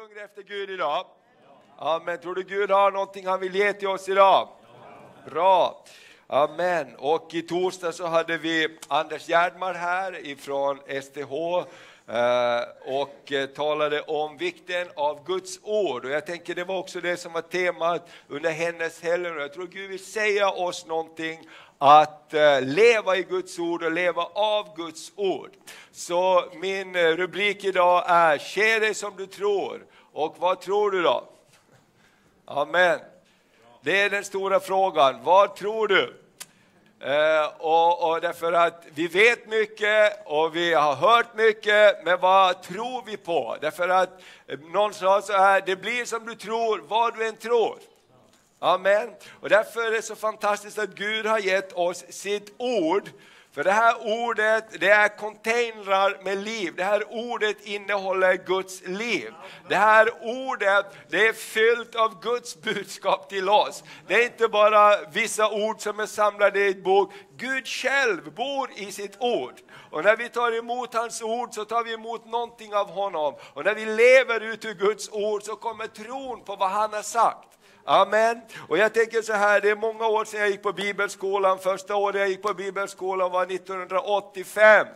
hungrig efter Gud idag? Amen. Tror du Gud har någonting han vill ge till oss idag? Bra. Amen. Och i torsdag så hade vi Anders Gerdmar här ifrån STH eh, och eh, talade om vikten av Guds ord. Och jag tänker det var också det som var temat under hennes helg. Jag tror Gud vill säga oss någonting att eh, leva i Guds ord och leva av Guds ord. Så min eh, rubrik idag är Ske dig som du tror. Och vad tror du då? Amen. Det är den stora frågan. Vad tror du? Eh, och, och därför att vi vet mycket och vi har hört mycket, men vad tror vi på? Därför att eh, någon sa så här, det blir som du tror, vad du än tror. Amen. Och därför är det så fantastiskt att Gud har gett oss sitt ord för det här ordet, det är containrar med liv. Det här ordet innehåller Guds liv. Det här ordet, det är fyllt av Guds budskap till oss. Det är inte bara vissa ord som är samlade i ett bok. Gud själv bor i sitt ord. Och när vi tar emot hans ord så tar vi emot någonting av honom. Och när vi lever ut ur Guds ord så kommer tron på vad han har sagt. Amen. Och jag tänker så här, det är många år sedan jag gick på bibelskolan. Första året jag gick på bibelskolan var 1985.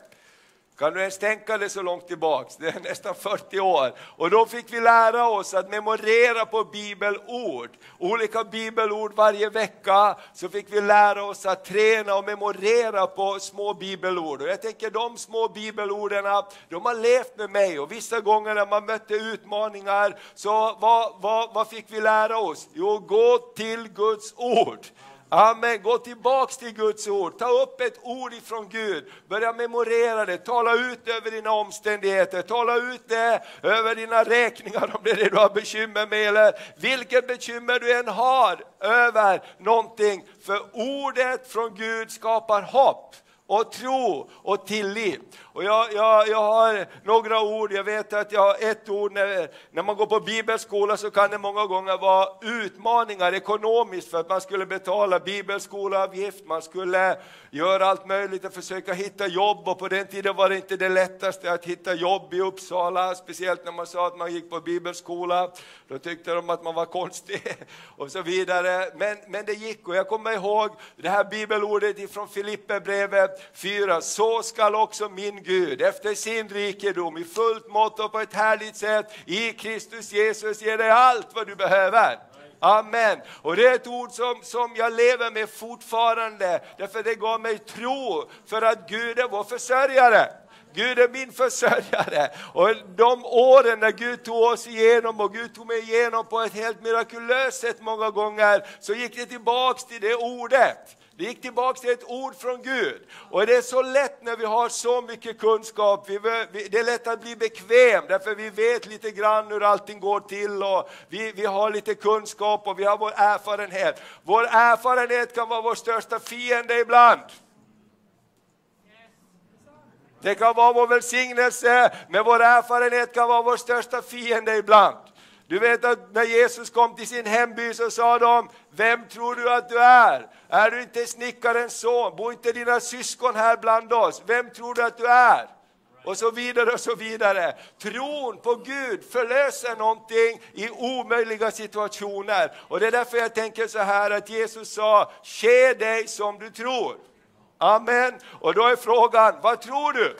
Kan du ens tänka dig så långt tillbaks? Det är nästan 40 år. Och då fick vi lära oss att memorera på bibelord. Olika bibelord varje vecka. Så fick vi lära oss att träna och memorera på små bibelord. Och jag tänker de små bibelorden, de har levt med mig. Och vissa gånger när man mötte utmaningar, så vad, vad, vad fick vi lära oss? Jo, gå till Guds ord. Amen. Gå tillbaks till Guds ord. Ta upp ett ord ifrån Gud. Börja memorera det. Tala ut över dina omständigheter. Tala ut det över dina räkningar om det är det du har bekymmer med. Eller vilket bekymmer du än har över någonting. För ordet från Gud skapar hopp och tro och tillit. Och jag, jag, jag har några ord, jag vet att jag har ett ord, när, när man går på bibelskola så kan det många gånger vara utmaningar ekonomiskt för att man skulle betala bibelskoleavgift, man skulle göra allt möjligt och försöka hitta jobb och på den tiden var det inte det lättaste att hitta jobb i Uppsala, speciellt när man sa att man gick på bibelskola. Då tyckte de att man var konstig och så vidare. Men, men det gick och jag kommer ihåg det här bibelordet ifrån Filipperbrevet 4. Så skall också min Gud efter sin rikedom i fullt mått och på ett härligt sätt i Kristus Jesus ger dig allt vad du behöver. Amen. Och det är ett ord som, som jag lever med fortfarande, därför det gav mig tro för att Gud är vår försörjare. Gud är min försörjare. Och de åren när Gud tog oss igenom och Gud tog mig igenom på ett helt mirakulöst sätt många gånger, så gick det tillbaks till det ordet. Det gick tillbaka till ett ord från Gud. Och det är så lätt när vi har så mycket kunskap, det är lätt att bli bekväm därför vi vet lite grann hur allting går till och vi, vi har lite kunskap och vi har vår erfarenhet. Vår erfarenhet kan vara vår största fiende ibland. Det kan vara vår välsignelse, men vår erfarenhet kan vara vår största fiende ibland. Du vet att när Jesus kom till sin hemby så sa de, vem tror du att du är? Är du inte snickarens son? Bor inte dina syskon här bland oss? Vem tror du att du är? Och så vidare och så vidare. Tron på Gud förlöser någonting i omöjliga situationer. Och det är därför jag tänker så här att Jesus sa, ske dig som du tror. Amen. Och då är frågan, vad tror du?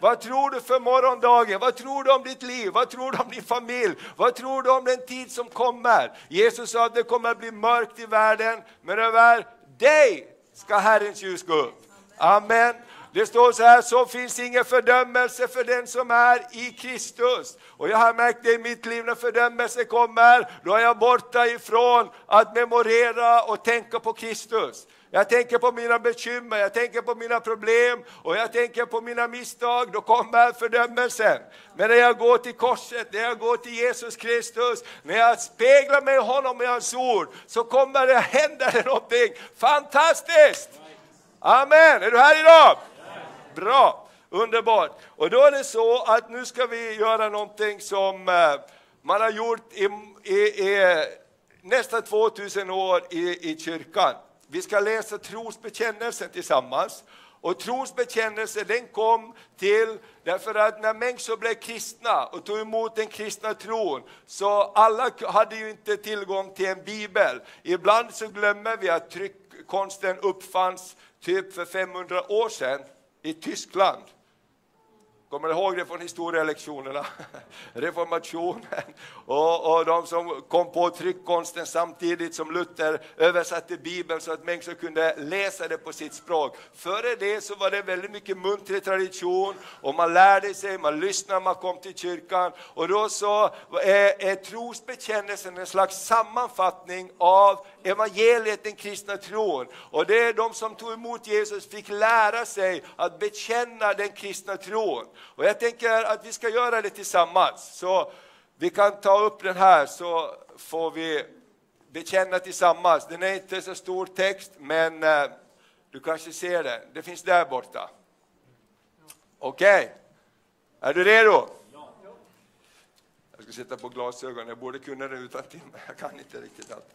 Vad tror du för morgondagen? Vad tror du om ditt liv? Vad tror du om din familj? Vad tror du om den tid som kommer? Jesus sa att det kommer att bli mörkt i världen, men över dig ska Herrens ljus gå upp. Amen. Det står så här, så finns ingen fördömelse för den som är i Kristus. Och jag har märkt det i mitt liv när fördömelse kommer, då är jag borta ifrån att memorera och tänka på Kristus. Jag tänker på mina bekymmer, jag tänker på mina problem och jag tänker på mina misstag, då kommer fördömelsen. Men när jag går till korset, när jag går till Jesus Kristus, när jag speglar mig i honom i hans ord, så kommer det hända någonting fantastiskt! Amen! Är du här idag? Bra! Underbart! Och då är det så att nu ska vi göra någonting som eh, man har gjort i, i, i nästan 2000 år i, i kyrkan. Vi ska läsa trosbekännelsen tillsammans. Och trosbekännelsen den kom till därför att när människor blev kristna och tog emot den kristna tron så alla hade ju inte tillgång till en bibel. Ibland så glömmer vi att tryckkonsten uppfanns typ för 500 år sedan i Tyskland. Kommer du ihåg det från historielektionerna? Reformationen och, och de som kom på tryckkonsten samtidigt som Luther översatte Bibeln så att människor kunde läsa det på sitt språk. Före det så var det väldigt mycket muntlig tradition och man lärde sig, man lyssnade, man kom till kyrkan och då så är, är trosbekännelsen en slags sammanfattning av evangeliet, den kristna tron. Och det är de som tog emot Jesus fick lära sig att bekänna den kristna tron. Och jag tänker att vi ska göra det tillsammans. Så vi kan ta upp den här så får vi bekänna tillsammans. Den är inte så stor text, men eh, du kanske ser den. Det finns där borta. Okej, okay. är du redo? Jag ska sätta på glasögon, jag borde kunna det utan till, men jag kan inte riktigt allt.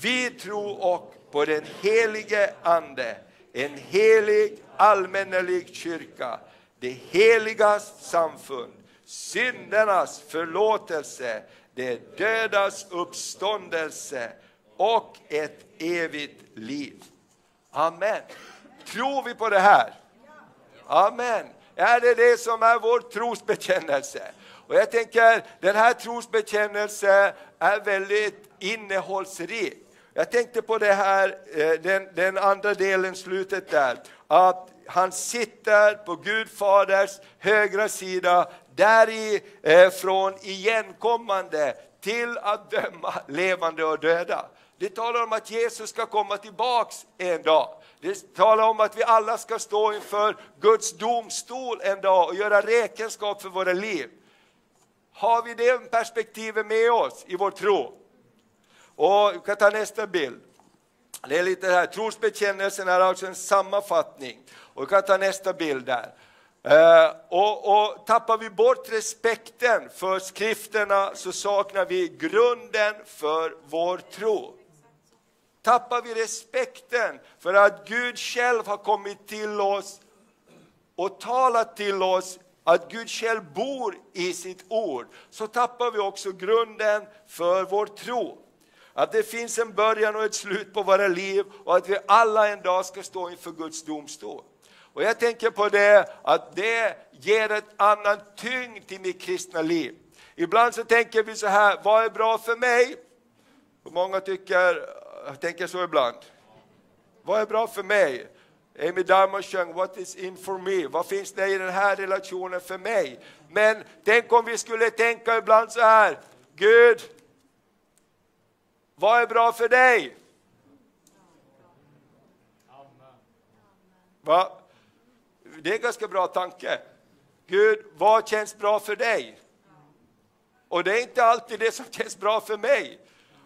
Vi tror och på den helige Ande, en helig allmännelig kyrka, det heligas samfund, syndernas förlåtelse, det dödas uppståndelse och ett evigt liv. Amen. Tror vi på det här? Amen. Är det det som är vår trosbekännelse? Och jag tänker, den här trosbekännelsen är väldigt innehållsrik. Jag tänkte på det här, eh, den, den andra delen, slutet där, att han sitter på Gud Faders högra sida, därifrån eh, igenkommande till att döma levande och döda. Det talar om att Jesus ska komma tillbaks en dag. Det talar om att vi alla ska stå inför Guds domstol en dag och göra räkenskap för våra liv. Har vi det perspektivet med oss i vår tro? Och vi kan ta nästa bild. Det är lite här, trosbekännelsen är alltså en sammanfattning. Och vi kan ta nästa bild där. Eh, och, och, tappar vi bort respekten för skrifterna så saknar vi grunden för vår tro. Tappar vi respekten för att Gud själv har kommit till oss och talat till oss att Gud själv bor i sitt ord, så tappar vi också grunden för vår tro. Att det finns en början och ett slut på våra liv och att vi alla en dag ska stå inför Guds domstol. Och jag tänker på det, att det ger ett annan tyngd till mitt kristna liv. Ibland så tänker vi så här, vad är bra för mig? Och många tycker, tänker så ibland. Vad är bra för mig? Amy Diamond sjöng What is in for me? Vad finns det i den här relationen för mig? Men tänk om vi skulle tänka ibland så här, Gud, vad är bra för dig? Va? Det är en ganska bra tanke. Gud, vad känns bra för dig? Och det är inte alltid det som känns bra för mig.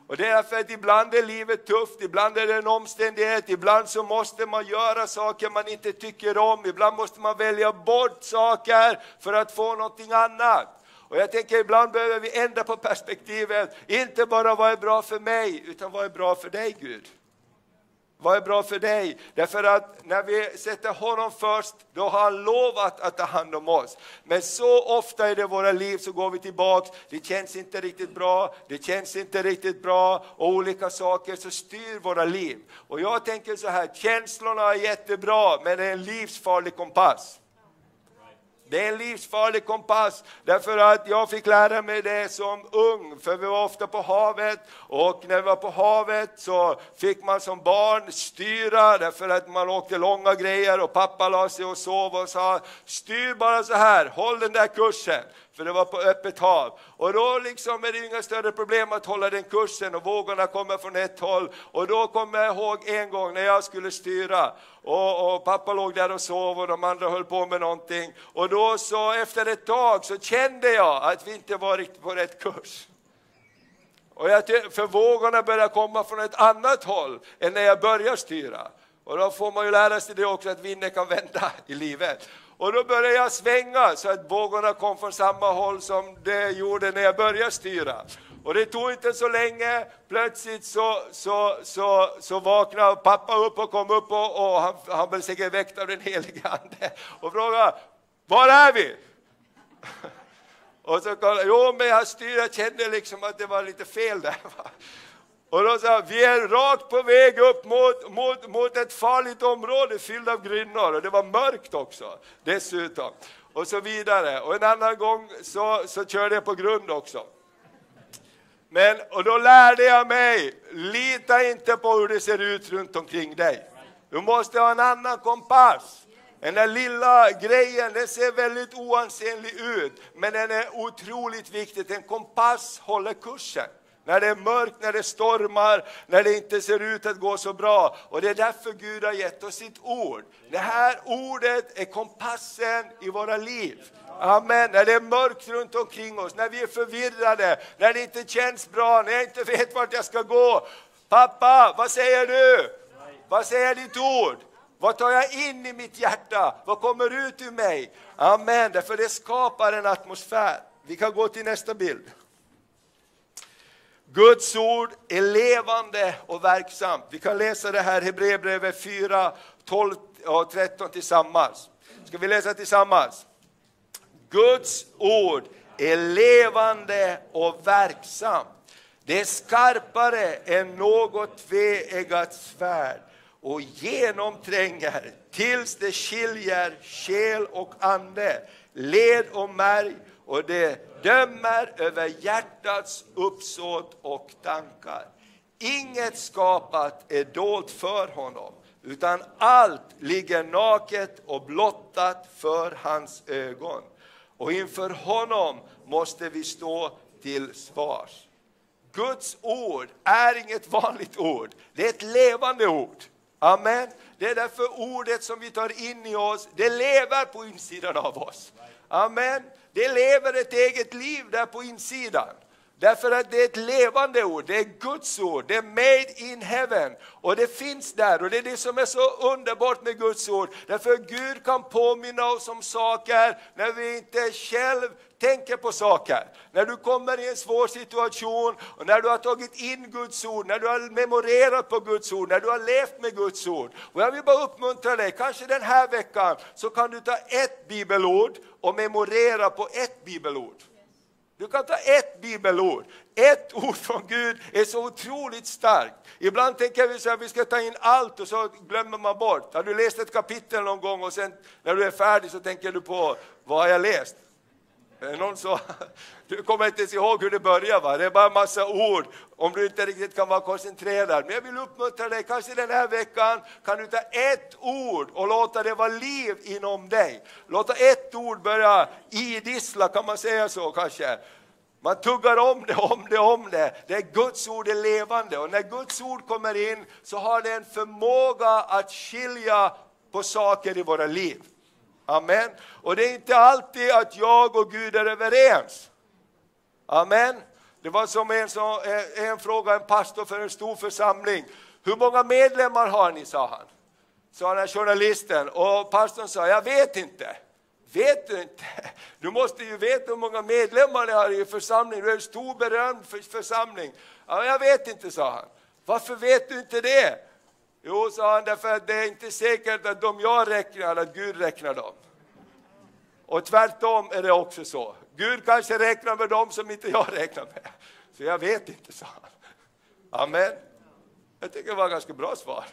Och det är därför att ibland är livet tufft, ibland är det en omständighet, ibland så måste man göra saker man inte tycker om, ibland måste man välja bort saker för att få någonting annat. Och jag tänker ibland behöver vi ändra på perspektivet, inte bara vad är bra för mig, utan vad är bra för dig Gud? Vad är bra för dig? Därför att när vi sätter honom först, då har han lovat att ta hand om oss. Men så ofta i det våra liv så går vi tillbaks, det känns inte riktigt bra, det känns inte riktigt bra och olika saker så styr våra liv. Och jag tänker så här, känslorna är jättebra men det är en livsfarlig kompass. Det är en livsfarlig kompass, därför att jag fick lära mig det som ung, för vi var ofta på havet, och när vi var på havet så fick man som barn styra, därför att man åkte långa grejer och pappa la sig och sov och sa, styr bara så här, håll den där kursen för det var på öppet hav. Och då liksom är det inga större problem att hålla den kursen och vågorna kommer från ett håll. Och då kommer jag ihåg en gång när jag skulle styra och, och, pappa låg där och sov och de andra höll på med någonting. Och då så efter ett tag så kände jag att vi inte var riktigt på rätt kurs. Och jag, för vågorna började komma från ett annat håll än när jag började styra. Och då får man ju lära sig det också att vinden kan vända i livet. Och då började jag svänga så att vågorna kom från samma håll som det gjorde när jag började styra. Och det tog inte så länge, plötsligt så, så, så, så vaknade pappa upp och kom upp och, och han, han blev säkert väckt av den helige Ande och frågade, var är vi? Och så kollade jo men jag styr, jag kände liksom att det var lite fel där. Och då sa vi är rakt på väg upp mot, mot, mot ett farligt område fyllt av grynnor och det var mörkt också dessutom. Och så vidare. Och en annan gång så, så körde jag på grund också. Men, och då lärde jag mig, lita inte på hur det ser ut runt omkring dig. Du måste ha en annan kompass. Den där lilla grejen, den ser väldigt oansenlig ut, men den är otroligt viktig. En kompass håller kursen när det är mörkt, när det stormar, när det inte ser ut att gå så bra. Och det är därför Gud har gett oss sitt ord. Det här ordet är kompassen i våra liv. Amen. När det är mörkt runt omkring oss, när vi är förvirrade, när det inte känns bra, när jag inte vet vart jag ska gå. Pappa, vad säger du? Vad säger ditt ord? Vad tar jag in i mitt hjärta? Vad kommer ut ur mig? Amen, därför det skapar en atmosfär. Vi kan gå till nästa bild. Guds ord är levande och verksamt. Vi kan läsa det här Hebreerbrevet 4, 12 och 13 tillsammans. Ska vi läsa tillsammans? Guds ord är levande och verksamt. Det är skarpare än något tveeggat svärd och genomtränger tills det skiljer själ och ande, led och märg och det dömer över hjärtats uppsåt och tankar. Inget skapat är dolt för honom, utan allt ligger naket och blottat för hans ögon. Och inför honom måste vi stå till svars. Guds ord är inget vanligt ord, det är ett levande ord. Amen. Det är därför ordet som vi tar in i oss, det lever på insidan av oss. Amen. Det lever ett eget liv där på insidan. Därför att det är ett levande ord, det är Guds ord, det är made in heaven. Och det finns där och det är det som är så underbart med Guds ord. Därför Gud kan påminna oss om saker när vi inte själv tänker på saker. När du kommer i en svår situation, och när du har tagit in Guds ord, när du har memorerat på Guds ord, när du har levt med Guds ord. Och jag vill bara uppmuntra dig, kanske den här veckan så kan du ta ett bibelord och memorera på ett bibelord. Du kan ta ett bibelord. Ett ord från Gud är så otroligt starkt. Ibland tänker vi att vi ska ta in allt och så glömmer man bort. Har du läst ett kapitel någon gång och sen när du är färdig så tänker du på, vad har jag läst? Någon sa, du kommer inte ens ihåg hur det börjar, va? det är bara en massa ord om du inte riktigt kan vara koncentrerad. Men jag vill uppmuntra dig, kanske den här veckan kan du ta ett ord och låta det vara liv inom dig. Låta ett ord börja idissla, kan man säga så kanske? Man tuggar om det, om det, om det. Det är Guds ord är levande och när Guds ord kommer in så har det en förmåga att skilja på saker i våra liv. Amen. Och det är inte alltid att jag och Gud är överens. Amen. Det var som en, som, eh, en fråga en pastor för en stor församling. Hur många medlemmar har ni, sa han. Sa den här journalisten. Och pastorn sa, jag vet inte. Vet du inte? Du måste ju veta hur många medlemmar ni har i församlingen. Du är en stor berömd församling. Ja, jag vet inte, sa han. Varför vet du inte det? Jo, sa han, därför att det är inte säkert att de jag räknar, att Gud räknar dem. Och tvärtom är det också så. Gud kanske räknar med dem som inte jag räknar med. Så jag vet inte, sa han. Amen. Jag tycker det var ett ganska bra svar.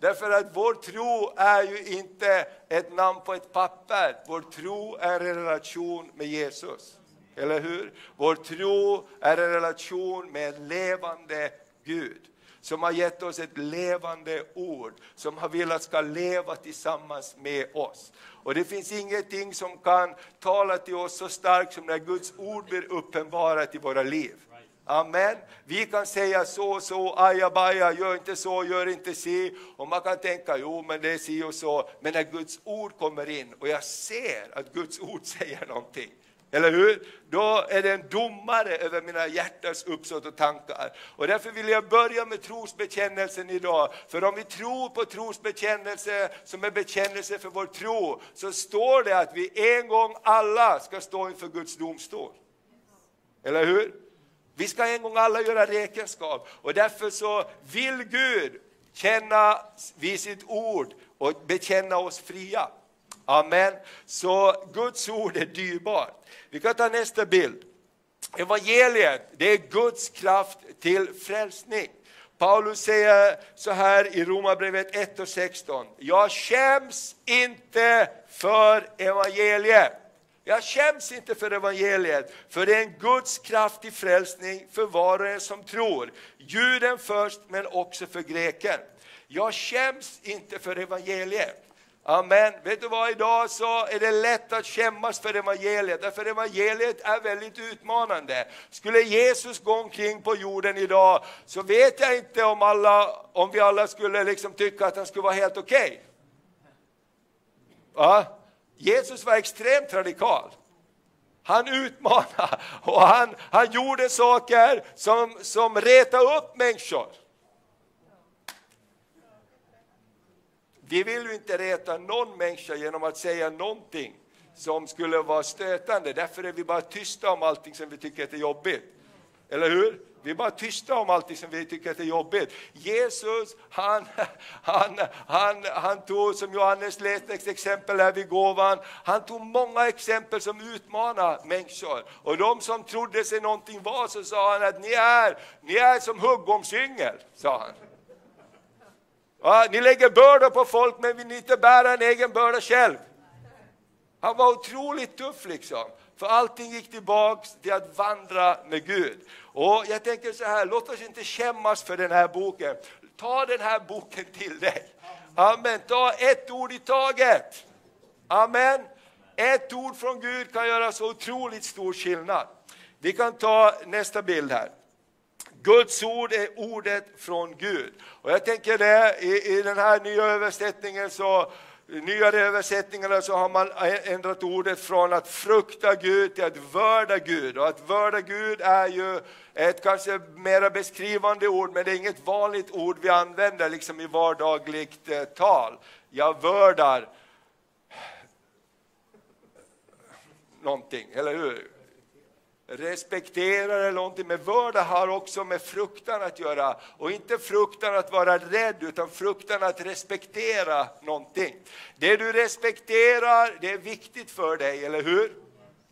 Därför att vår tro är ju inte ett namn på ett papper. Vår tro är en relation med Jesus. Eller hur? Vår tro är en relation med en levande Gud som har gett oss ett levande ord, som har velat ska leva tillsammans med oss. Och det finns ingenting som kan tala till oss så starkt som när Guds ord blir uppenbarat i våra liv. Amen. Vi kan säga så och så, ajabaja, gör inte så, gör inte si. Och man kan tänka, jo men det är si och så. Men när Guds ord kommer in och jag ser att Guds ord säger någonting, eller hur? Då är det en domare över mina hjärtas uppsåt och tankar. Och därför vill jag börja med trosbekännelsen idag. För om vi tror på trosbekännelse som är bekännelse för vår tro, så står det att vi en gång alla ska stå inför Guds domstol. Eller hur? Vi ska en gång alla göra räkenskap och därför så vill Gud känna vid sitt ord och bekänna oss fria. Amen. Så Guds ord är dyrbart. Vi kan ta nästa bild. Evangeliet, det är Guds kraft till frälsning. Paulus säger så här i Romarbrevet 1 och 16. Jag skäms inte för evangeliet. Jag skäms inte för evangeliet, för det är en Guds kraft till frälsning för var och en som tror. Juden först, men också för greken. Jag skäms inte för evangeliet. Amen. Vet du vad, idag så är det lätt att skämmas för evangeliet, därför evangeliet är väldigt utmanande. Skulle Jesus gå omkring på jorden idag så vet jag inte om, alla, om vi alla skulle liksom tycka att han skulle vara helt okej. Okay. Jesus var extremt radikal. Han utmanade och han, han gjorde saker som, som retade upp människor. Vi vill ju inte reta någon människa genom att säga någonting som skulle vara stötande. Därför är vi bara tysta om allting som vi tycker är jobbigt. Eller hur? Vi är bara tysta om allting som vi tycker är jobbigt. Jesus, han, han, han, han tog, som Johannes läste ett exempel här vid gåvan, han tog många exempel som utmanar människor. Och de som trodde sig någonting var, så sa han att ni är, ni är som huggormsyngel, sa han. Ja, ni lägger bördor på folk men vill ni inte bära en egen börda själv. Han var otroligt tuff liksom. För allting gick tillbaks till att vandra med Gud. Och jag tänker så här, låt oss inte skämmas för den här boken. Ta den här boken till dig. Amen. Ta ett ord i taget. Amen. Ett ord från Gud kan göra så otroligt stor skillnad. Vi kan ta nästa bild här. Guds ord är ordet från Gud. Och jag tänker det, i, i den här nya översättningen så nyare översättningarna så har man ändrat ordet från att frukta Gud till att vörda Gud. Och att vörda Gud är ju ett kanske mera beskrivande ord, men det är inget vanligt ord vi använder liksom i vardagligt eh, tal. Jag vördar någonting, eller hur? Respekterar eller någonting, men vörda har också med fruktan att göra. Och inte fruktan att vara rädd, utan fruktan att respektera någonting. Det du respekterar, det är viktigt för dig, eller hur?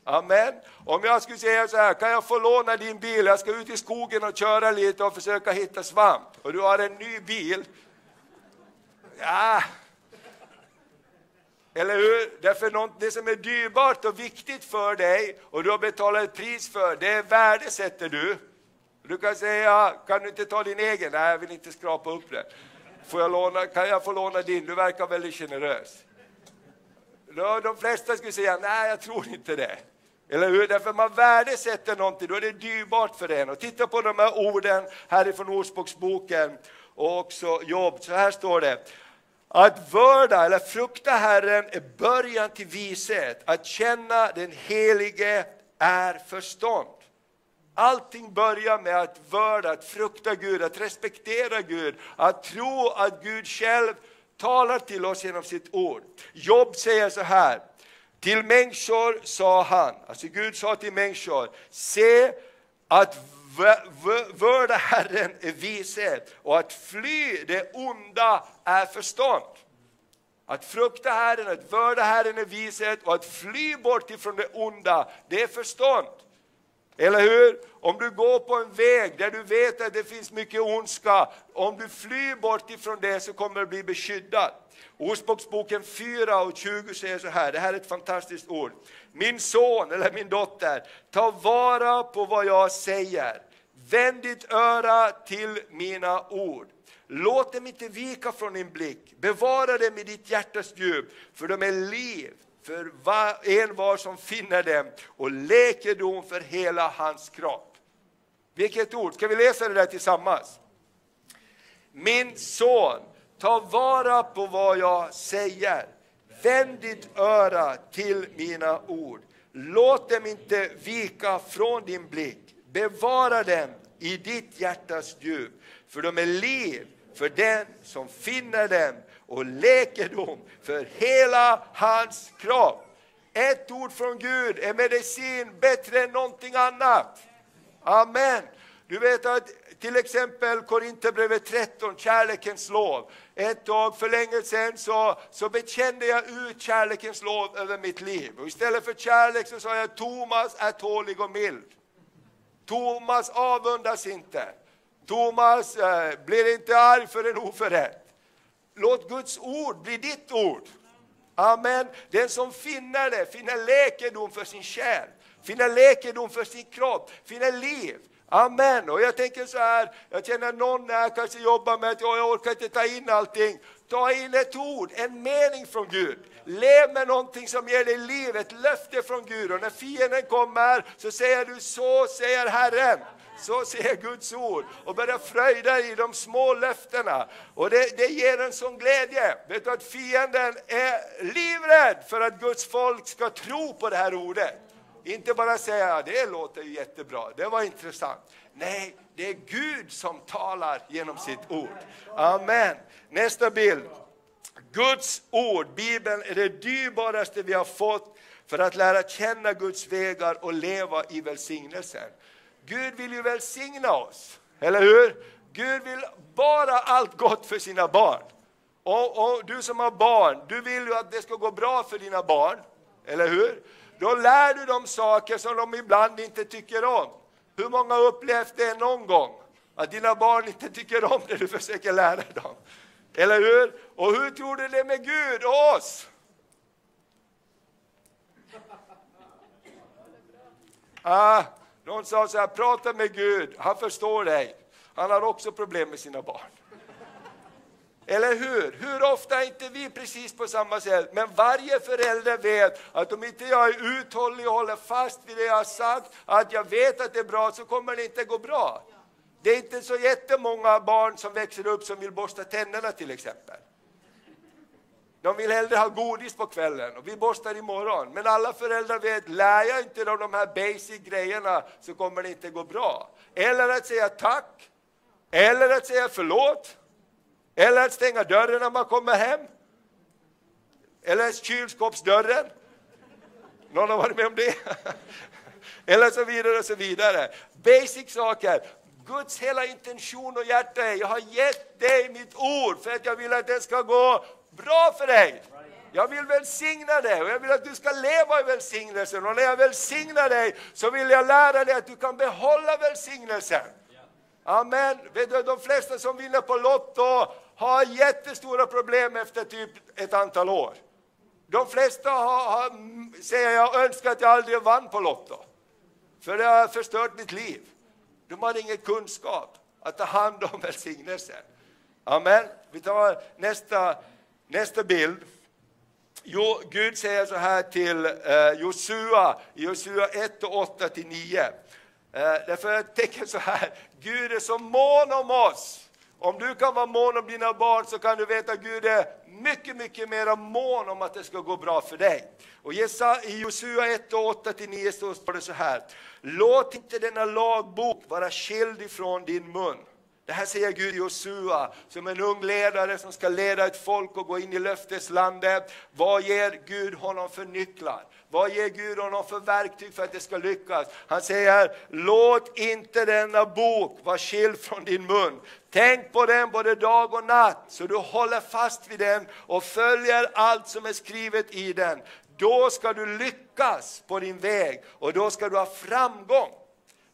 Amen. Om jag skulle säga så här, kan jag få låna din bil? Jag ska ut i skogen och köra lite och försöka hitta svamp. Och du har en ny bil. Ja, eller hur? Därför något, det som är dyrbart och viktigt för dig och du har betalat ett pris för, det värdesätter du. Du kan säga, kan du inte ta din egen? Nej, jag vill inte skrapa upp den. Får jag låna, kan jag få låna din? Du verkar väldigt generös. De flesta skulle säga, nej jag tror inte det. Eller hur? Därför man värdesätter någonting, då är det dyrbart för en. Och titta på de här orden härifrån Ordspråksboken och också Jobb. Så här står det. Att vörda eller frukta Herren är början till vishet. Att känna den Helige är förstånd. Allting börjar med att vörda, att frukta Gud, att respektera Gud, att tro att Gud själv talar till oss genom sitt ord. Jobb säger så här, till människor sa han, alltså Gud sa till människor, se att vörda Herren är vishet och att fly det onda är förstånd. Att frukta Herren, att vörda Herren är vishet och att fly bort ifrån det onda, det är förstånd. Eller hur? Om du går på en väg där du vet att det finns mycket ondska, om du flyr bort ifrån det så kommer du bli beskyddad. Ordspråksboken 4 och 20 säger så här, det här är ett fantastiskt ord. Min son eller min dotter, ta vara på vad jag säger. Vänd ditt öra till mina ord. Låt dem inte vika från din blick, bevara dem i ditt hjärtas djup, för de är liv för en var som finner dem och läkedom för hela hans kropp. Vilket ord! Ska vi läsa det där tillsammans? Min son, ta vara på vad jag säger. Vänd ditt öra till mina ord. Låt dem inte vika från din blick. Bevara dem i ditt hjärtas djup, för de är liv för den som finner dem och läkedom för hela hans kropp. Ett ord från Gud är medicin bättre än någonting annat. Amen. Du vet att till exempel Korinthierbrevet 13, kärlekens lov. Ett tag för länge sedan så, så bekände jag ut kärlekens lov över mitt liv. Och istället för kärlek så sa jag Thomas är tålig och mild. Thomas avundas inte. Thomas eh, blir inte arg för en oförrätt. Låt Guds ord bli ditt ord. Amen. Den som finner det finner läkedom för sin själ, finner läkedom för sin kropp, finner liv. Amen. Och jag tänker så här, jag känner någon här kanske jobbar med att jag orkar inte ta in allting. Ta in ett ord, en mening från Gud. Lev med någonting som ger dig liv, ett löfte från Gud. Och när fienden kommer så säger du så säger Herren. Så säger Guds ord och börja fröjda i de små löftena. Och det, det ger en sån glädje. Vet du att fienden är livrädd för att Guds folk ska tro på det här ordet. Inte bara säga det låter jättebra, det var intressant. Nej, det är Gud som talar genom sitt ord. Amen. Nästa bild. Guds ord, Bibeln, är det dyrbaraste vi har fått för att lära känna Guds vägar och leva i välsignelsen. Gud vill ju välsigna oss, eller hur? Gud vill bara allt gott för sina barn. Och, och, du som har barn, du vill ju att det ska gå bra för dina barn, eller hur? Då lär du dem saker som de ibland inte tycker om. Hur många har upplevt det någon gång? Att dina barn inte tycker om det du försöker lära dem. Eller hur? Och hur tror du det är med Gud och oss? Ah, någon sa så här, prata med Gud, han förstår dig. Han har också problem med sina barn. Eller hur? Hur ofta är inte vi precis på samma sätt? Men varje förälder vet att om inte jag är uthållig och håller fast vid det jag har sagt, att jag vet att det är bra, så kommer det inte gå bra. Det är inte så jättemånga barn som växer upp som vill borsta tänderna till exempel. De vill hellre ha godis på kvällen och vi borstar imorgon. Men alla föräldrar vet, lär jag inte dem de här basic grejerna så kommer det inte gå bra. Eller att säga tack, eller att säga förlåt, eller att stänga dörren när man kommer hem. Eller kylskåpsdörren. Någon har varit med om det? Eller så vidare och så vidare. Basic saker. Guds hela intention och hjärta är, jag har gett dig mitt ord för att jag vill att det ska gå bra för dig. Jag vill välsigna dig och jag vill att du ska leva i välsignelsen. Och när jag välsignar dig så vill jag lära dig att du kan behålla välsignelsen. Amen. Vet du, de flesta som vinner på Lotto har jättestora problem efter typ ett antal år. De flesta har, har, säger jag önskar att jag aldrig vann på Lotto. För det har förstört mitt liv. De har ingen kunskap att ta hand om välsignelsen. Amen. Vi tar nästa Nästa bild. Jo, Gud säger så här till eh, Josua, Josua 1 och 8 till 9. Eh, därför jag tänker så här, Gud är så mån om oss. Om du kan vara mån om dina barn så kan du veta att Gud är mycket, mycket mer mån om att det ska gå bra för dig. Och i Josua 1 och 8 till 9 står det så här. Låt inte denna lagbok vara skild ifrån din mun. Det här säger Gud Josua som en ung ledare som ska leda ett folk och gå in i löfteslandet. Vad ger Gud honom för nycklar? Vad ger Gud honom för verktyg för att det ska lyckas? Han säger, låt inte denna bok vara skild från din mun. Tänk på den både dag och natt, så du håller fast vid den och följer allt som är skrivet i den. Då ska du lyckas på din väg och då ska du ha framgång.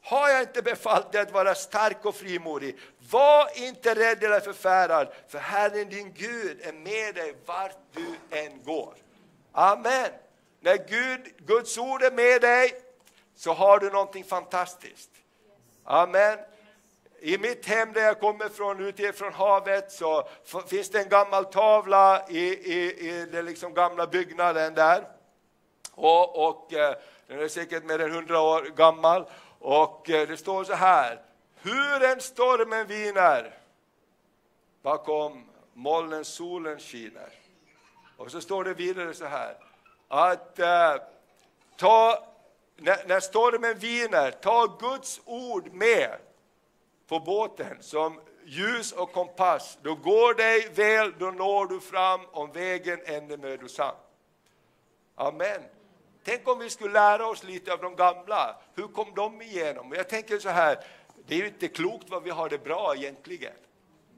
Har jag inte befallt dig att vara stark och frimodig? Var inte rädd eller förfärad, för Herren din Gud är med dig vart du än går. Amen. När Gud, Guds ord är med dig så har du någonting fantastiskt. Amen. I mitt hem där jag kommer från, utifrån havet, så finns det en gammal tavla i, i, i den liksom gamla byggnaden där. Och, och eh, Den är säkert mer än hundra år gammal. Och eh, det står så här, hur en stormen viner bakom molnen solen skiner. Och så står det vidare så här, att eh, ta, när, när stormen viner, ta Guds ord med på båten som ljus och kompass. Då går dig väl, då når du fram om vägen än är mödosam. Amen. Tänk om vi skulle lära oss lite av de gamla. Hur kom de igenom? Jag tänker så här, det är ju inte klokt vad vi har det bra egentligen.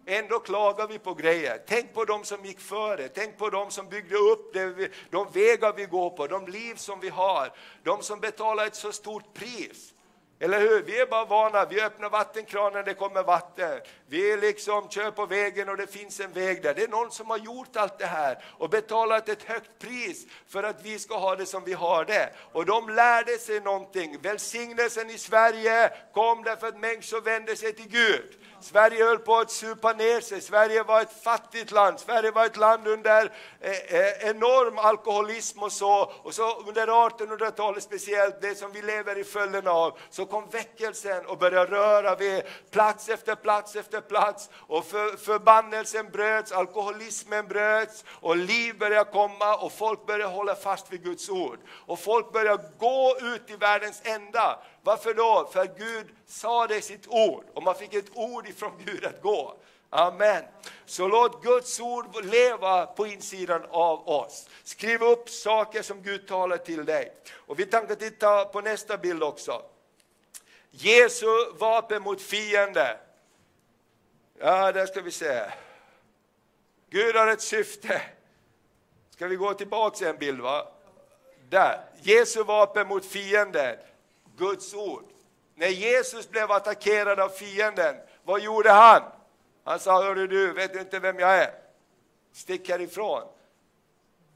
Ändå klagar vi på grejer. Tänk på de som gick före, tänk på de som byggde upp det, de vägar vi går på, de liv som vi har, de som betalar ett så stort pris. Eller hur? Vi är bara vana, vi öppnar vattenkranen, det kommer vatten. Vi liksom kör på vägen och det finns en väg där. Det är någon som har gjort allt det här och betalat ett högt pris för att vi ska ha det som vi har det. Och de lärde sig någonting. Välsignelsen i Sverige kom därför att människor vände sig till Gud. Sverige höll på att supa ner sig, Sverige var ett fattigt land, Sverige var ett land under eh, eh enorm alkoholism och så. Och så under 1800-talet speciellt, det som vi lever i följden av, så kom väckelsen och började röra vid plats efter plats efter plats. Och för, förbannelsen bröts, alkoholismen bröts och liv började komma och folk började hålla fast vid Guds ord. Och folk började gå ut i världens ända. Varför då? För att Gud sa det i sitt ord och man fick ett ord ifrån Gud att gå. Amen. Så låt Guds ord leva på insidan av oss. Skriv upp saker som Gud talar till dig. Och vi tänker titta på nästa bild också. Jesu vapen mot fiende. Ja, där ska vi se. Gud har ett syfte. Ska vi gå tillbaka en bild? va? Där. Jesu vapen mot fienden. Guds ord. När Jesus blev attackerad av fienden, vad gjorde han? Han sa, hörru du, vet du inte vem jag är? Stick härifrån.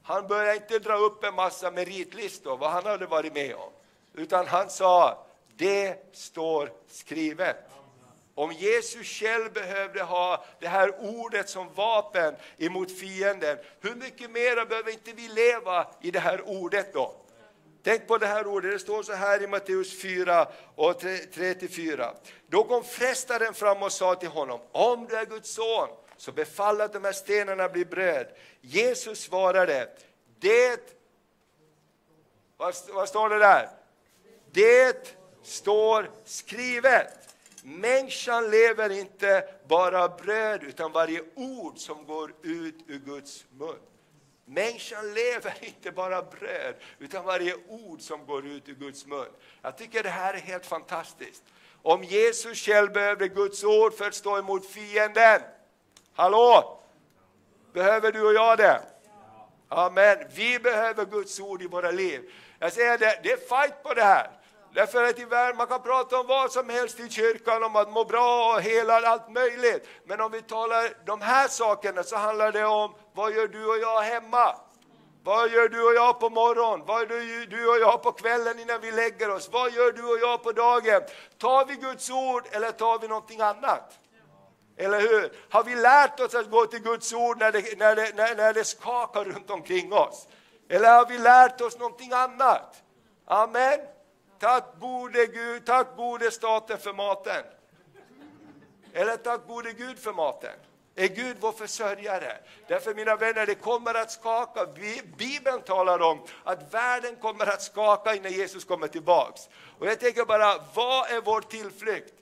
Han började inte dra upp en massa meritlistor, vad han hade varit med om. Utan han sa, det står skrivet. Om Jesus själv behövde ha det här ordet som vapen emot fienden, hur mycket mer behöver inte vi leva i det här ordet då? Tänk på det här ordet, det står så här i Matteus 4 och 34. Då kom frestaren fram och sa till honom, om du är Guds son, så befall att de här stenarna blir bröd. Jesus svarade, det, vad, vad står det där? Det står skrivet. Människan lever inte bara av bröd, utan varje ord som går ut ur Guds mun. Människan lever inte bara bröd, utan varje ord som går ut ur Guds mun. Jag tycker det här är helt fantastiskt. Om Jesus själv behövde Guds ord för att stå emot fienden, hallå? Behöver du och jag det? Amen. Vi behöver Guds ord i våra liv. Jag säger det, det är fight på det här. Därför att i världen, man kan prata om vad som helst i kyrkan, om att må bra och hela allt möjligt. Men om vi talar de här sakerna så handlar det om, vad gör du och jag hemma? Vad gör du och jag på morgonen? Vad gör du och jag på kvällen innan vi lägger oss? Vad gör du och jag på dagen? Tar vi Guds ord eller tar vi någonting annat? Eller hur? Har vi lärt oss att gå till Guds ord när det, när det, när, när det skakar runt omkring oss? Eller har vi lärt oss någonting annat? Amen. Tack gode Gud, tack gode staten för maten. Eller tack gode Gud för maten. Är Gud vår försörjare? Därför mina vänner, det kommer att skaka. Bibeln talar om att världen kommer att skaka innan Jesus kommer tillbaks. Och jag tänker bara, vad är vår tillflykt?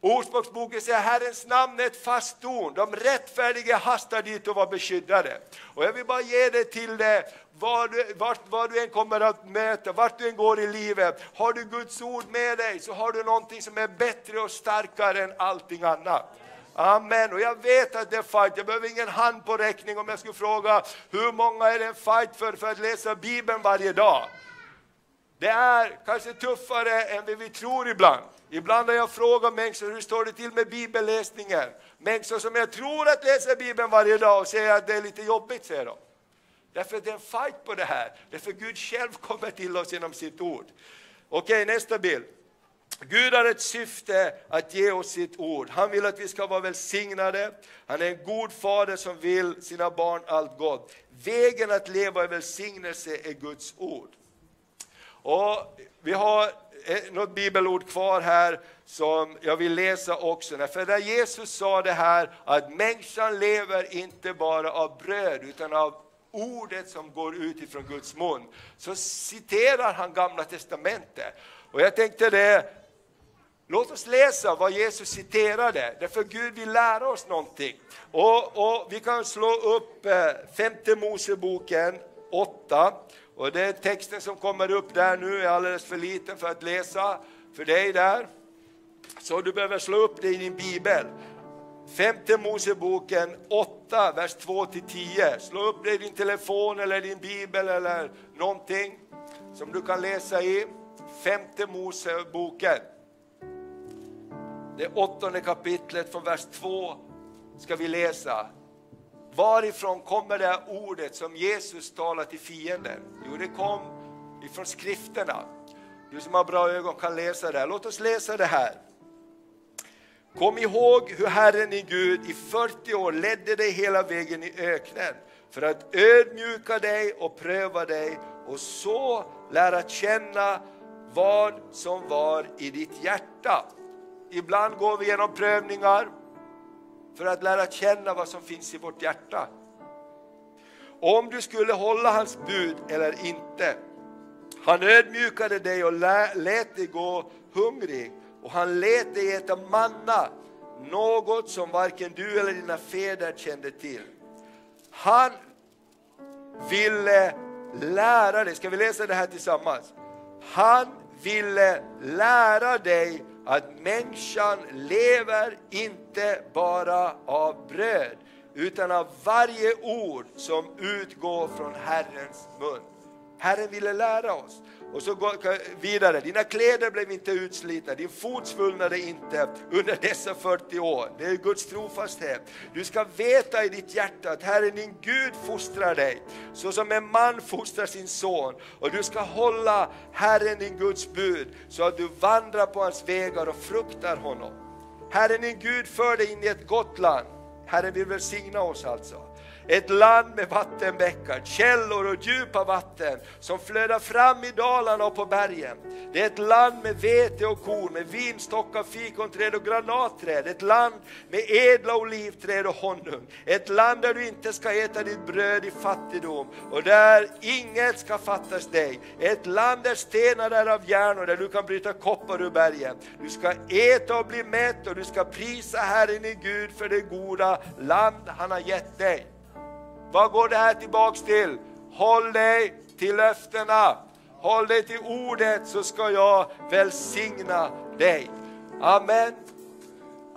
Ordspråksboken säger Herrens namn är ett fast torn, de rättfärdiga hastar dit och var beskyddade. Och jag vill bara ge dig till det, var du, vart, var du än kommer att möta, vart du än går i livet. Har du Guds ord med dig så har du någonting som är bättre och starkare än allting annat. Amen. Och jag vet att det är fight. Jag behöver ingen hand på räkning om jag skulle fråga hur många är det en fight för, för att läsa Bibeln varje dag? Det är kanske tuffare än vad vi tror ibland. Ibland har jag frågat människor hur står det till med bibelläsningen. Människor som jag tror att läser Bibeln varje dag och säger att det är lite jobbigt, säger de. Därför att det är en fight på det här. Därför Gud själv kommer till oss genom sitt ord. Okej, nästa bild. Gud har ett syfte att ge oss sitt ord. Han vill att vi ska vara välsignade. Han är en god fader som vill sina barn allt gott. Vägen att leva i välsignelse är Guds ord. Och vi har eh, något bibelord kvar här som jag vill läsa också. För när Jesus sa det här att människan lever inte bara av bröd utan av ordet som går ut ifrån Guds mun, så citerar han Gamla Testamentet. Och jag tänkte det, låt oss läsa vad Jesus citerade, därför Gud vill lära oss någonting. Och, och vi kan slå upp eh, femte Moseboken 8, och det texten som kommer upp där nu är alldeles för liten för att läsa för dig där. Så du behöver slå upp det i din bibel. Femte Moseboken 8, vers 2-10. Slå upp det i din telefon eller din bibel eller någonting som du kan läsa i. Femte Moseboken. Det åttonde kapitlet från vers 2 ska vi läsa. Varifrån kommer det här ordet som Jesus talar till fienden? Jo, det kom ifrån skrifterna. Du som har bra ögon kan läsa det. Låt oss läsa det här. Kom ihåg hur Herren din Gud i 40 år ledde dig hela vägen i öknen för att ödmjuka dig och pröva dig och så lära känna vad som var i ditt hjärta. Ibland går vi genom prövningar för att lära känna vad som finns i vårt hjärta. Om du skulle hålla hans bud eller inte. Han ödmjukade dig och lät dig gå hungrig och han lät dig äta manna, något som varken du eller dina fäder kände till. Han ville lära dig, ska vi läsa det här tillsammans? Han ville lära dig att människan lever inte bara av bröd utan av varje ord som utgår från Herrens mun. Herren ville lära oss. Och så går vidare, dina kläder blev inte utslitna, din fot svullnade inte under dessa 40 år. Det är Guds trofasthet. Du ska veta i ditt hjärta att Herren din Gud fostrar dig, så som en man fostrar sin son. Och du ska hålla Herren din Guds bud, så att du vandrar på hans vägar och fruktar honom. Herren din Gud för dig in i ett gott land. Herren vill välsigna oss alltså. Ett land med vattenbäckar, källor och djupa vatten som flödar fram i dalarna och på bergen. Det är ett land med vete och korn, med vinstockar, fikonträd och granatträd. Ett land med edla olivträd och honung. Ett land där du inte ska äta ditt bröd i fattigdom och där inget ska fattas dig. Ett land där stenar är av järn och där du kan bryta koppar ur bergen. Du ska äta och bli mätt och du ska prisa Herren i Gud för det goda land han har gett dig. Vad går det här tillbaks till? Håll dig till löftena. Håll dig till ordet så ska jag välsigna dig. Amen.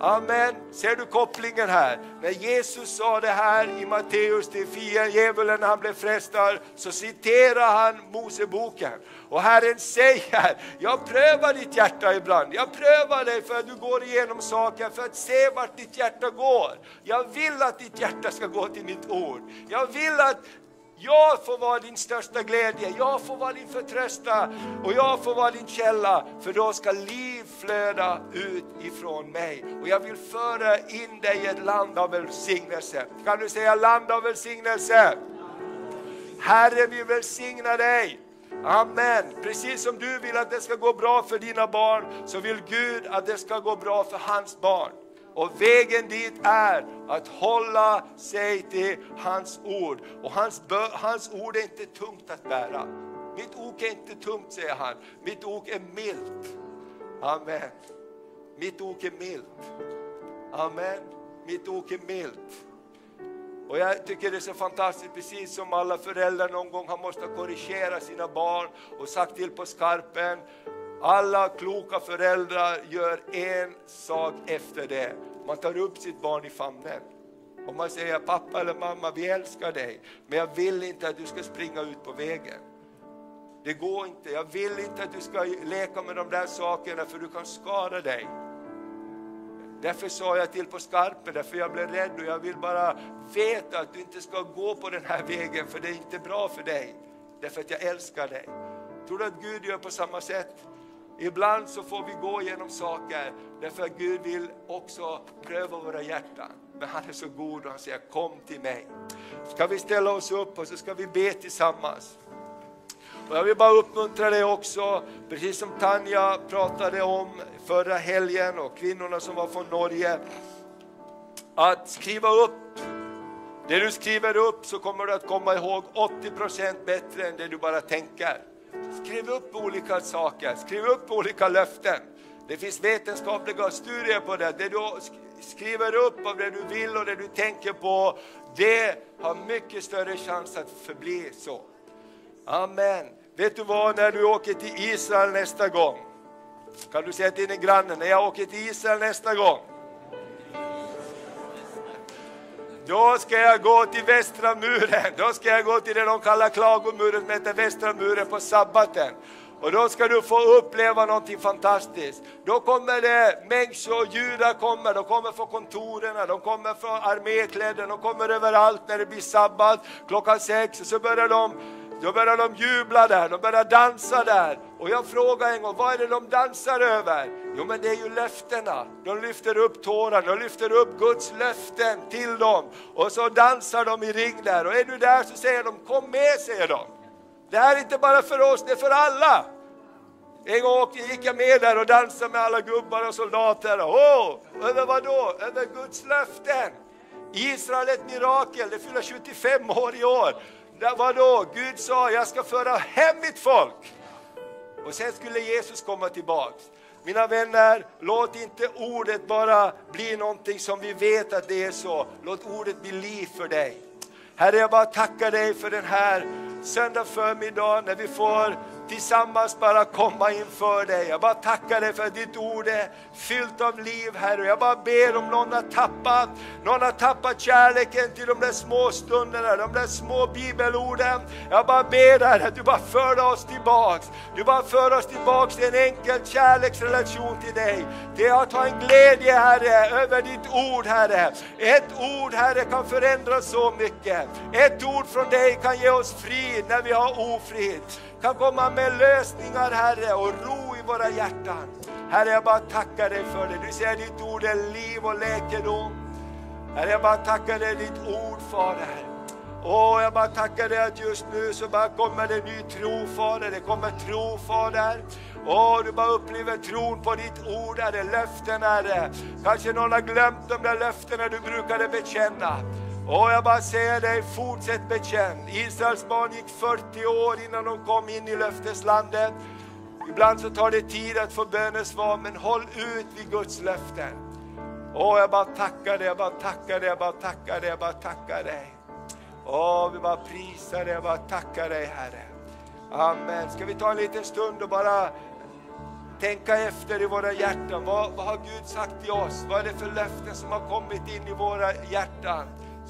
Amen. Ser du kopplingen här? När Jesus sa det här i Matteus till djävulen när han blev frestad så citerar han Moseboken. Och Herren säger, jag prövar ditt hjärta ibland. Jag prövar dig för att du går igenom saker för att se vart ditt hjärta går. Jag vill att ditt hjärta ska gå till mitt ord. Jag vill att jag får vara din största glädje, jag får vara din förtrösta och jag får vara din källa, för då ska liv flöda ut ifrån mig. Och jag vill föra in dig i ett land av välsignelse. Kan du säga land av välsignelse? Herre vill välsigna dig. Amen. Precis som du vill att det ska gå bra för dina barn, så vill Gud att det ska gå bra för hans barn. Och vägen dit är att hålla sig till hans ord. Och hans, hans ord är inte tungt att bära. Mitt ok är inte tungt, säger han. Mitt ok är milt. Amen. Mitt ok är milt. Amen. Mitt ok är milt. Och jag tycker det är så fantastiskt, precis som alla föräldrar någon gång har måste korrigera sina barn och sagt till på skarpen. Alla kloka föräldrar gör en sak efter det. Man tar upp sitt barn i famnen. Och man säger, pappa eller mamma, vi älskar dig, men jag vill inte att du ska springa ut på vägen. Det går inte, jag vill inte att du ska leka med de där sakerna för du kan skada dig. Därför sa jag till på skarpen, därför jag blev rädd och jag vill bara veta att du inte ska gå på den här vägen för det är inte bra för dig. Därför att jag älskar dig. Tror du att Gud gör på samma sätt? Ibland så får vi gå igenom saker därför att Gud vill också pröva våra hjärtan. Men han är så god och han säger kom till mig. Ska vi ställa oss upp och så ska vi be tillsammans. Och jag vill bara uppmuntra dig också, precis som Tanja pratade om förra helgen och kvinnorna som var från Norge, att skriva upp. Det du skriver upp så kommer du att komma ihåg 80% bättre än det du bara tänker. Skriv upp olika saker, skriv upp olika löften. Det finns vetenskapliga studier på det. Det du skriver upp av det du vill och det du tänker på, det har mycket större chans att förbli så. Amen. Vet du vad, när du åker till Israel nästa gång, kan du säga till din granne, när jag åker till Israel nästa gång, då ska jag gå till västra muren, då ska jag gå till det de kallar klagomuren som heter västra muren på sabbaten. Och då ska du få uppleva någonting fantastiskt. Då kommer det människor, judar kommer, de kommer från kontoren, de kommer från armékläder, de kommer överallt när det blir sabbat klockan sex och så börjar de då börjar de jubla där, de börjar dansa där. Och jag frågar en gång, vad är det de dansar över? Jo men det är ju löftena. De lyfter upp tårar, de lyfter upp Guds löften till dem. Och så dansar de i ring där. Och är du där så säger de, kom med säger de. Det här är inte bara för oss, det är för alla. En gång gick jag med där och dansade med alla gubbar och soldater. Åh, över vad då? Över Guds löften. Israel är ett mirakel, det fyller 75 år i år. Där Gud sa, jag ska föra hem mitt folk. Och sen skulle Jesus komma tillbaks. Mina vänner, låt inte ordet bara bli någonting som vi vet att det är så. Låt ordet bli liv för dig. Herre, jag bara tackar dig för den här söndag förmiddag när vi får tillsammans bara komma inför dig. Jag bara tackar dig för att ditt ord är fyllt av liv Herre. Jag bara ber om någon har tappat, någon har tappat kärleken till de där små stunderna, de där små bibelorden. Jag bara ber Herre att du bara för oss tillbaks. Du bara för oss tillbaks till en enkel kärleksrelation till dig. Det är att ha en glädje Herre över ditt ord Herre. Ett ord Herre kan förändra så mycket. Ett ord från dig kan ge oss frid när vi har ofrid kan komma med lösningar Herre och ro i våra hjärtan. Herre jag bara tackar dig för det. Du säger ditt ord är liv och läkedom. Herre jag bara tackar dig ditt ord Fader. Åh, jag bara tackar dig att just nu så bara kommer det ny tro Fader, det kommer tro Fader. Åh, du bara upplever tron på ditt ord Herre, löften Herre. Kanske någon har glömt de där löftena du brukade bekänna. Och jag bara säger dig, fortsätt bekänn. Israels barn gick 40 år innan de kom in i löfteslandet. Ibland så tar det tid att få bönesvar, men håll ut vid Guds löften. Åh, jag bara tackar dig, jag bara tackar dig, jag bara tackar dig, jag bara tackar dig. Åh, vi bara prisar dig, jag bara tackar dig Herre. Amen. Ska vi ta en liten stund och bara tänka efter i våra hjärtan. Vad, vad har Gud sagt till oss? Vad är det för löften som har kommit in i våra hjärtan?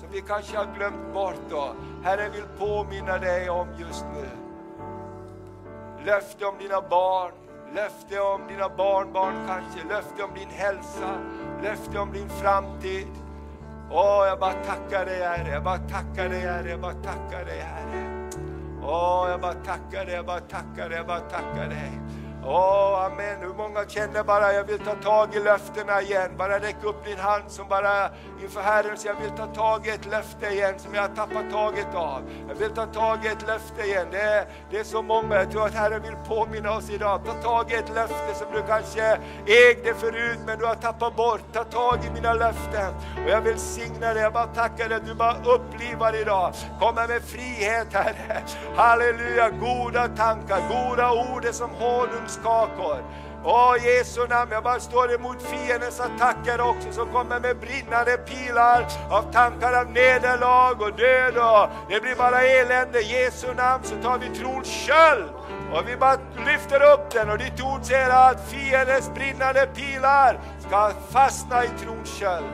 Som vi kanske har glömt bort då. Herre vill påminna dig om just nu. Löfte om dina barn, löfte om dina barnbarn kanske, löfte om din hälsa, löfte om din framtid. Åh, jag bara tackar dig Herre, jag bara tackar dig Herre, jag bara tackar dig Herre. Åh, jag bara tackar dig, jag bara tackar dig, jag bara tackar dig. Åh, amen. Hur många känner bara, jag vill ta tag i löftena igen. Bara räck upp din hand som bara inför Herren, så jag vill ta tag i ett löfte igen som jag har tappat taget av. Jag vill ta tag i ett löfte igen. Det är, det är så många, jag tror att Herren vill påminna oss idag. Ta tag i ett löfte som du kanske ägde förut, men du har tappat bort. Ta tag i mina löften. Och jag vill signa dig, jag bara tackar dig att du bara upplivar idag. Kommer med frihet Herre. Halleluja, goda tankar, goda ord som honung skakor. Åh Jesu namn, jag bara står emot fiendens attacker också som kommer med brinnande pilar av tankar av nederlag och död och det blir bara elände. I Jesu namn så tar vi trons köld och vi bara lyfter upp den och ditt ord säger att fiendens brinnande pilar ska fastna i trons köld.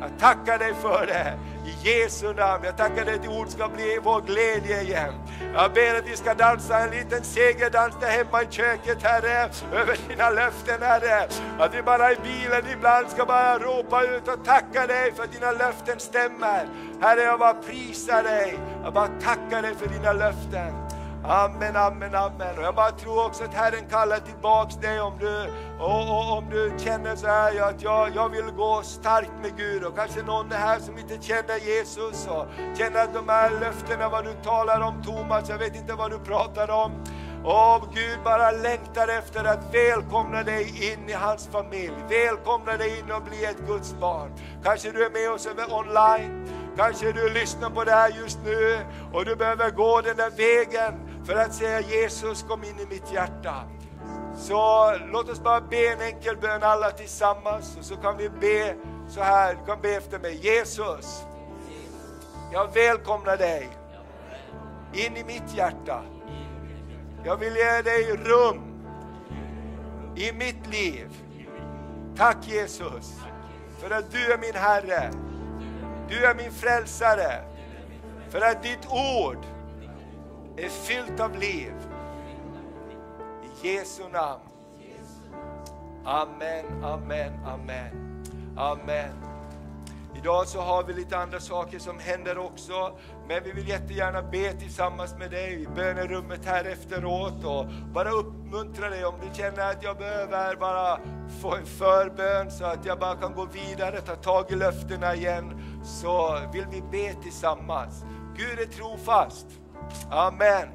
Jag tackar dig för det. I Jesu namn. Jag tackar dig att ditt ord ska bli vår glädje igen. Jag ber att vi ska dansa en liten segerdans där hemma i köket Herre, över dina löften Herre. Att vi bara i bilen ibland ska bara ropa ut och tacka dig för att dina löften stämmer. Herre jag bara prisar dig, jag bara tackar dig för dina löften. Amen, amen, amen. Och jag bara tror också att Herren kallar tillbaks dig om du, och, och, om du känner så här att jag, jag vill gå starkt med Gud och kanske någon är här som inte känner Jesus och känner att de här löftena vad du talar om Thomas, jag vet inte vad du pratar om. Och Gud bara längtar efter att välkomna dig in i hans familj, välkomna dig in och bli ett Guds barn. Kanske du är med oss online, kanske du lyssnar på det här just nu och du behöver gå den där vägen för att säga Jesus kom in i mitt hjärta. Så låt oss bara be en enkel bön alla tillsammans och så kan vi be så här, du kan be efter mig. Jesus, jag välkomnar dig in i mitt hjärta. Jag vill ge dig rum i mitt liv. Tack Jesus för att du är min Herre. Du är min frälsare. För att ditt ord är fyllt av liv. I Jesu namn. Amen, amen, amen. Amen. Idag så har vi lite andra saker som händer också, men vi vill jättegärna be tillsammans med dig i bönerummet här efteråt och bara uppmuntra dig om du känner att jag behöver bara få en förbön så att jag bara kan gå vidare, ta tag i löftena igen, så vill vi be tillsammans. Gud är trofast. Amen.